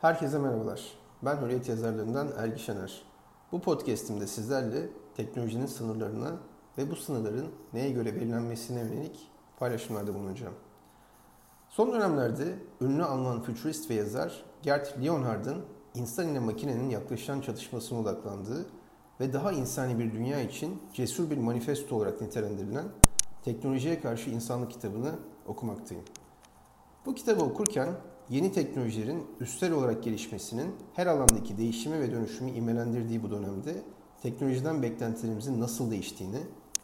Herkese merhabalar. Ben Hürriyet yazarlarından Ergi Şener. Bu podcastimde sizlerle teknolojinin sınırlarına ve bu sınırların neye göre belirlenmesine yönelik paylaşımlarda bulunacağım. Son dönemlerde ünlü Alman fütürist ve yazar Gerd Leonhard'ın insan ile makinenin yaklaşan çatışmasına odaklandığı ve daha insani bir dünya için cesur bir manifesto olarak nitelendirilen Teknolojiye Karşı İnsanlık kitabını okumaktayım. Bu kitabı okurken yeni teknolojilerin üstel olarak gelişmesinin her alandaki değişimi ve dönüşümü imelendirdiği bu dönemde teknolojiden beklentilerimizin nasıl değiştiğini,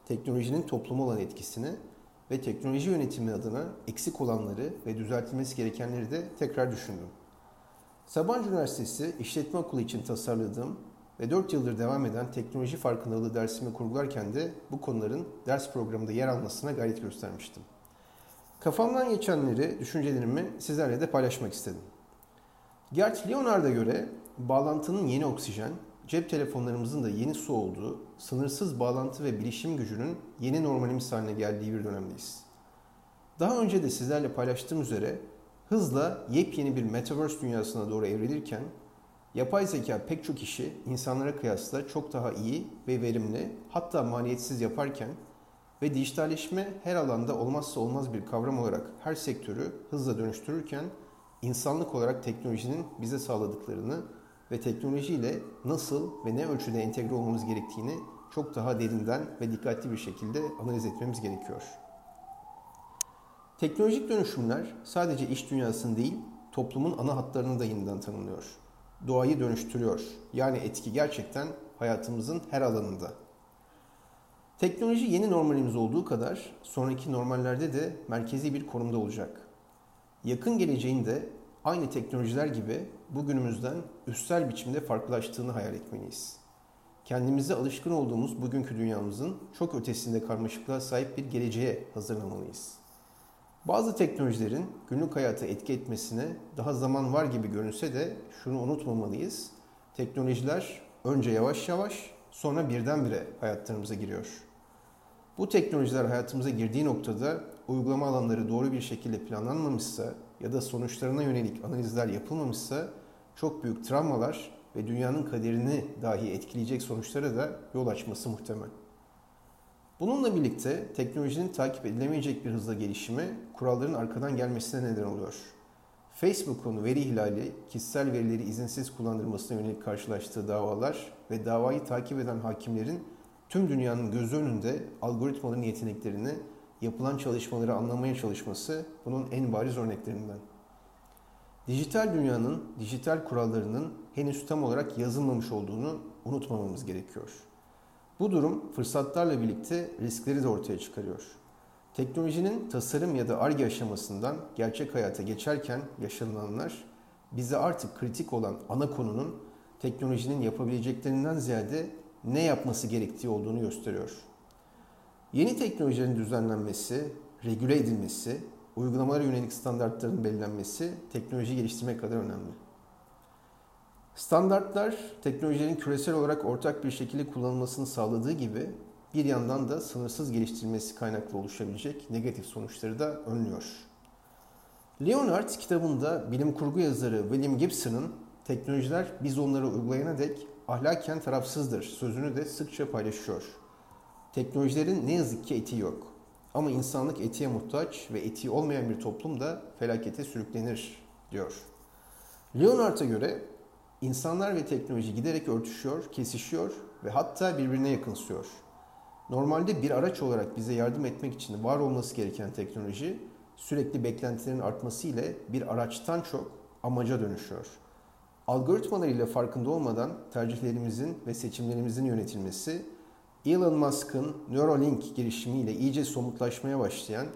teknolojinin topluma olan etkisini ve teknoloji yönetimi adına eksik olanları ve düzeltilmesi gerekenleri de tekrar düşündüm. Sabancı Üniversitesi İşletme Okulu için tasarladığım ve 4 yıldır devam eden teknoloji farkındalığı dersimi kurgularken de bu konuların ders programında yer almasına gayret göstermiştim. Kafamdan geçenleri, düşüncelerimi sizlerle de paylaşmak istedim. Gert Leonard'a göre bağlantının yeni oksijen, cep telefonlarımızın da yeni su olduğu, sınırsız bağlantı ve bilişim gücünün yeni normalimiz haline geldiği bir dönemdeyiz. Daha önce de sizlerle paylaştığım üzere hızla yepyeni bir metaverse dünyasına doğru evrilirken yapay zeka pek çok işi insanlara kıyasla çok daha iyi ve verimli hatta maliyetsiz yaparken ve dijitalleşme her alanda olmazsa olmaz bir kavram olarak her sektörü hızla dönüştürürken insanlık olarak teknolojinin bize sağladıklarını ve teknolojiyle nasıl ve ne ölçüde entegre olmamız gerektiğini çok daha derinden ve dikkatli bir şekilde analiz etmemiz gerekiyor. Teknolojik dönüşümler sadece iş dünyasını değil, toplumun ana hatlarını da yeniden tanımlıyor. Doğayı dönüştürüyor. Yani etki gerçekten hayatımızın her alanında. Teknoloji yeni normalimiz olduğu kadar sonraki normallerde de merkezi bir konumda olacak. Yakın geleceğinde aynı teknolojiler gibi bugünümüzden üstel biçimde farklılaştığını hayal etmeliyiz. Kendimize alışkın olduğumuz bugünkü dünyamızın çok ötesinde karmaşıklığa sahip bir geleceğe hazırlamalıyız. Bazı teknolojilerin günlük hayata etki etmesine daha zaman var gibi görünse de şunu unutmamalıyız. Teknolojiler önce yavaş yavaş sonra birdenbire hayatlarımıza giriyor. Bu teknolojiler hayatımıza girdiği noktada uygulama alanları doğru bir şekilde planlanmamışsa ya da sonuçlarına yönelik analizler yapılmamışsa çok büyük travmalar ve dünyanın kaderini dahi etkileyecek sonuçlara da yol açması muhtemel. Bununla birlikte teknolojinin takip edilemeyecek bir hızla gelişimi kuralların arkadan gelmesine neden oluyor. Facebook'un veri ihlali, kişisel verileri izinsiz kullandırmasına yönelik karşılaştığı davalar ve davayı takip eden hakimlerin tüm dünyanın gözü önünde algoritmaların yeteneklerini, yapılan çalışmaları anlamaya çalışması bunun en bariz örneklerinden. Dijital dünyanın dijital kurallarının henüz tam olarak yazılmamış olduğunu unutmamamız gerekiyor. Bu durum fırsatlarla birlikte riskleri de ortaya çıkarıyor. Teknolojinin tasarım ya da arge aşamasından gerçek hayata geçerken yaşanılanlar bize artık kritik olan ana konunun teknolojinin yapabileceklerinden ziyade ne yapması gerektiği olduğunu gösteriyor. Yeni teknolojilerin düzenlenmesi, regüle edilmesi, uygulamalara yönelik standartların belirlenmesi teknoloji geliştirmek kadar önemli. Standartlar teknolojilerin küresel olarak ortak bir şekilde kullanılmasını sağladığı gibi bir yandan da sınırsız geliştirilmesi kaynaklı oluşabilecek negatif sonuçları da önlüyor. Leonard kitabında bilim kurgu yazarı William Gibson'ın teknolojiler biz onları uygulayana dek ahlaken tarafsızdır sözünü de sıkça paylaşıyor. Teknolojilerin ne yazık ki etiği yok. Ama insanlık etiğe muhtaç ve etiği olmayan bir toplum da felakete sürüklenir diyor. Leonard'a göre insanlar ve teknoloji giderek örtüşüyor, kesişiyor ve hatta birbirine yakınsıyor. Normalde bir araç olarak bize yardım etmek için var olması gereken teknoloji sürekli beklentilerin artması ile bir araçtan çok amaca dönüşüyor. Algoritmalarıyla farkında olmadan tercihlerimizin ve seçimlerimizin yönetilmesi, Elon Musk'ın Neuralink girişimiyle iyice somutlaşmaya başlayan,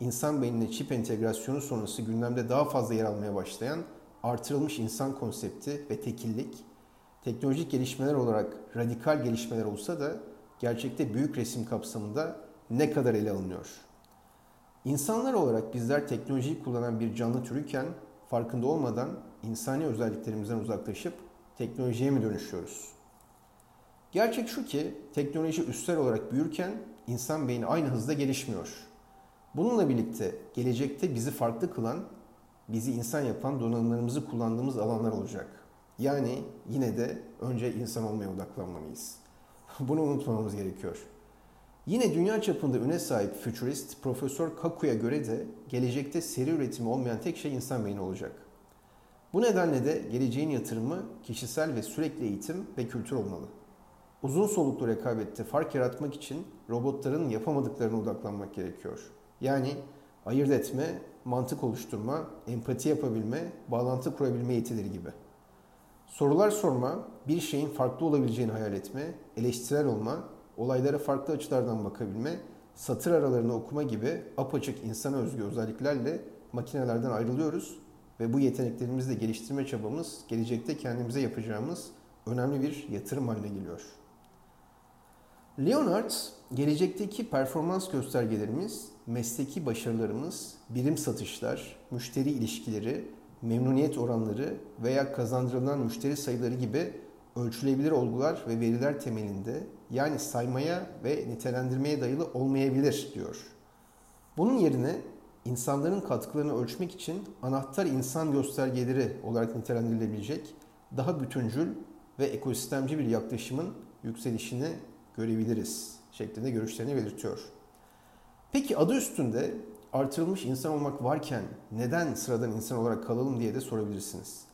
insan beynine çip entegrasyonu sonrası gündemde daha fazla yer almaya başlayan artırılmış insan konsepti ve tekillik, teknolojik gelişmeler olarak radikal gelişmeler olsa da gerçekte büyük resim kapsamında ne kadar ele alınıyor? İnsanlar olarak bizler teknolojiyi kullanan bir canlı türüyken farkında olmadan insani özelliklerimizden uzaklaşıp teknolojiye mi dönüşüyoruz? Gerçek şu ki teknoloji üstel olarak büyürken insan beyni aynı hızda gelişmiyor. Bununla birlikte gelecekte bizi farklı kılan bizi insan yapan donanımlarımızı kullandığımız alanlar olacak. Yani yine de önce insan olmaya odaklanmalıyız. Bunu unutmamamız gerekiyor. Yine dünya çapında üne sahip futurist Profesör Kaku'ya göre de gelecekte seri üretimi olmayan tek şey insan beyni olacak. Bu nedenle de geleceğin yatırımı kişisel ve sürekli eğitim ve kültür olmalı. Uzun soluklu rekabette fark yaratmak için robotların yapamadıklarına odaklanmak gerekiyor. Yani ayırt etme, mantık oluşturma, empati yapabilme, bağlantı kurabilme yetileri gibi. Sorular sorma, bir şeyin farklı olabileceğini hayal etme, eleştirel olma, olaylara farklı açılardan bakabilme, satır aralarını okuma gibi apaçık insana özgü özelliklerle makinelerden ayrılıyoruz ve bu yeteneklerimizi de geliştirme çabamız gelecekte kendimize yapacağımız önemli bir yatırım haline geliyor. Leonard, gelecekteki performans göstergelerimiz, mesleki başarılarımız, birim satışlar, müşteri ilişkileri, memnuniyet oranları veya kazandırılan müşteri sayıları gibi ölçülebilir olgular ve veriler temelinde yani saymaya ve nitelendirmeye dayalı olmayabilir diyor. Bunun yerine insanların katkılarını ölçmek için anahtar insan göstergeleri olarak nitelendirilebilecek daha bütüncül ve ekosistemci bir yaklaşımın yükselişini görebiliriz şeklinde görüşlerini belirtiyor. Peki adı üstünde artırılmış insan olmak varken neden sıradan insan olarak kalalım diye de sorabilirsiniz.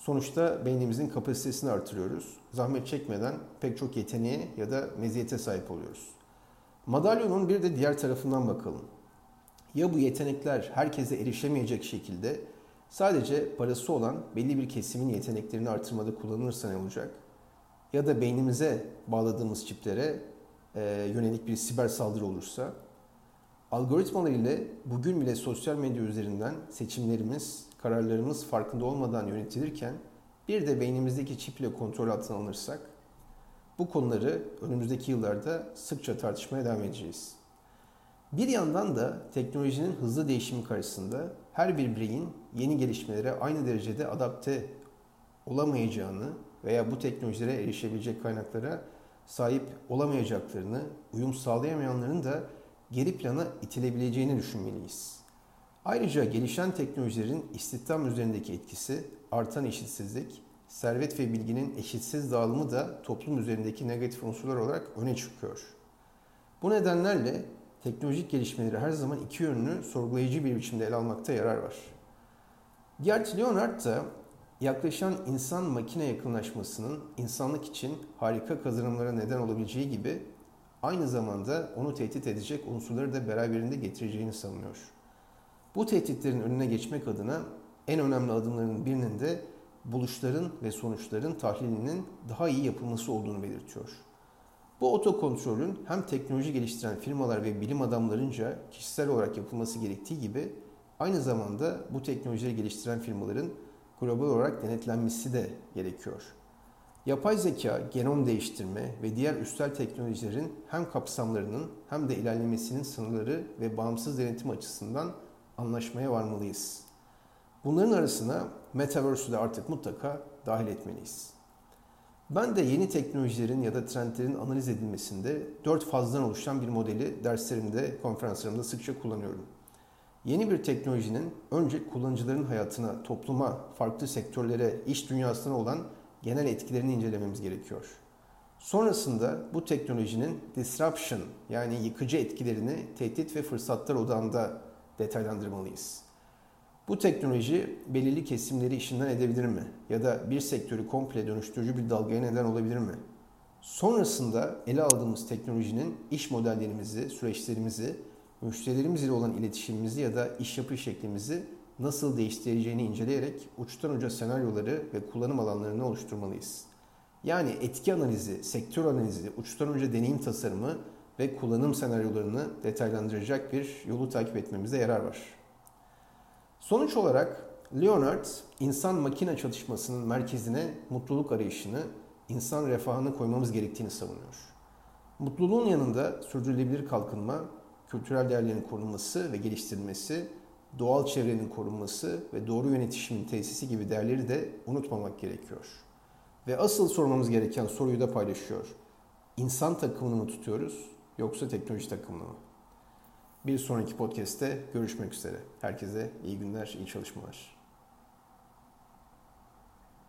Sonuçta beynimizin kapasitesini artırıyoruz. Zahmet çekmeden pek çok yeteneğe ya da meziyete sahip oluyoruz. Madalyonun bir de diğer tarafından bakalım. Ya bu yetenekler herkese erişemeyecek şekilde sadece parası olan belli bir kesimin yeteneklerini artırmada kullanılırsa ne olacak? Ya da beynimize bağladığımız çiplere e, yönelik bir siber saldırı olursa Algoritmalar ile bugün bile sosyal medya üzerinden seçimlerimiz, kararlarımız farkında olmadan yönetilirken bir de beynimizdeki çiple kontrol altına alınırsak bu konuları önümüzdeki yıllarda sıkça tartışmaya devam edeceğiz. Bir yandan da teknolojinin hızlı değişimi karşısında her bir bireyin yeni gelişmelere aynı derecede adapte olamayacağını veya bu teknolojilere erişebilecek kaynaklara sahip olamayacaklarını, uyum sağlayamayanların da geri plana itilebileceğini düşünmeliyiz. Ayrıca gelişen teknolojilerin istihdam üzerindeki etkisi, artan eşitsizlik, servet ve bilginin eşitsiz dağılımı da toplum üzerindeki negatif unsurlar olarak öne çıkıyor. Bu nedenlerle teknolojik gelişmeleri her zaman iki yönlü sorgulayıcı bir biçimde ele almakta yarar var. Gert Leonard da yaklaşan insan-makine yakınlaşmasının insanlık için harika kazanımlara neden olabileceği gibi aynı zamanda onu tehdit edecek unsurları da beraberinde getireceğini savunuyor. Bu tehditlerin önüne geçmek adına en önemli adımların birinin de buluşların ve sonuçların tahlilinin daha iyi yapılması olduğunu belirtiyor. Bu otokontrolün hem teknoloji geliştiren firmalar ve bilim adamlarınca kişisel olarak yapılması gerektiği gibi aynı zamanda bu teknolojileri geliştiren firmaların global olarak denetlenmesi de gerekiyor. Yapay zeka, genom değiştirme ve diğer üstel teknolojilerin hem kapsamlarının hem de ilerlemesinin sınırları ve bağımsız denetim açısından anlaşmaya varmalıyız. Bunların arasına Metaverse'ü de artık mutlaka dahil etmeliyiz. Ben de yeni teknolojilerin ya da trendlerin analiz edilmesinde dört fazdan oluşan bir modeli derslerimde, konferanslarımda sıkça kullanıyorum. Yeni bir teknolojinin önce kullanıcıların hayatına, topluma, farklı sektörlere, iş dünyasına olan genel etkilerini incelememiz gerekiyor. Sonrasında bu teknolojinin disruption yani yıkıcı etkilerini tehdit ve fırsatlar odağında detaylandırmalıyız. Bu teknoloji belirli kesimleri işinden edebilir mi? Ya da bir sektörü komple dönüştürücü bir dalgaya neden olabilir mi? Sonrasında ele aldığımız teknolojinin iş modellerimizi, süreçlerimizi, müşterilerimiz ile olan iletişimimizi ya da iş yapış şeklimizi nasıl değiştireceğini inceleyerek uçtan uca senaryoları ve kullanım alanlarını oluşturmalıyız. Yani etki analizi, sektör analizi, uçtan uca deneyim tasarımı ve kullanım senaryolarını detaylandıracak bir yolu takip etmemize yarar var. Sonuç olarak Leonard, insan-makine çalışmasının merkezine mutluluk arayışını, insan refahını koymamız gerektiğini savunuyor. Mutluluğun yanında sürdürülebilir kalkınma, kültürel değerlerin korunması ve geliştirilmesi, doğal çevrenin korunması ve doğru yönetişimin tesisi gibi değerleri de unutmamak gerekiyor. Ve asıl sormamız gereken soruyu da paylaşıyor. İnsan takımını mı tutuyoruz yoksa teknoloji takımını mı? Bir sonraki podcast'te görüşmek üzere. Herkese iyi günler, iyi çalışmalar.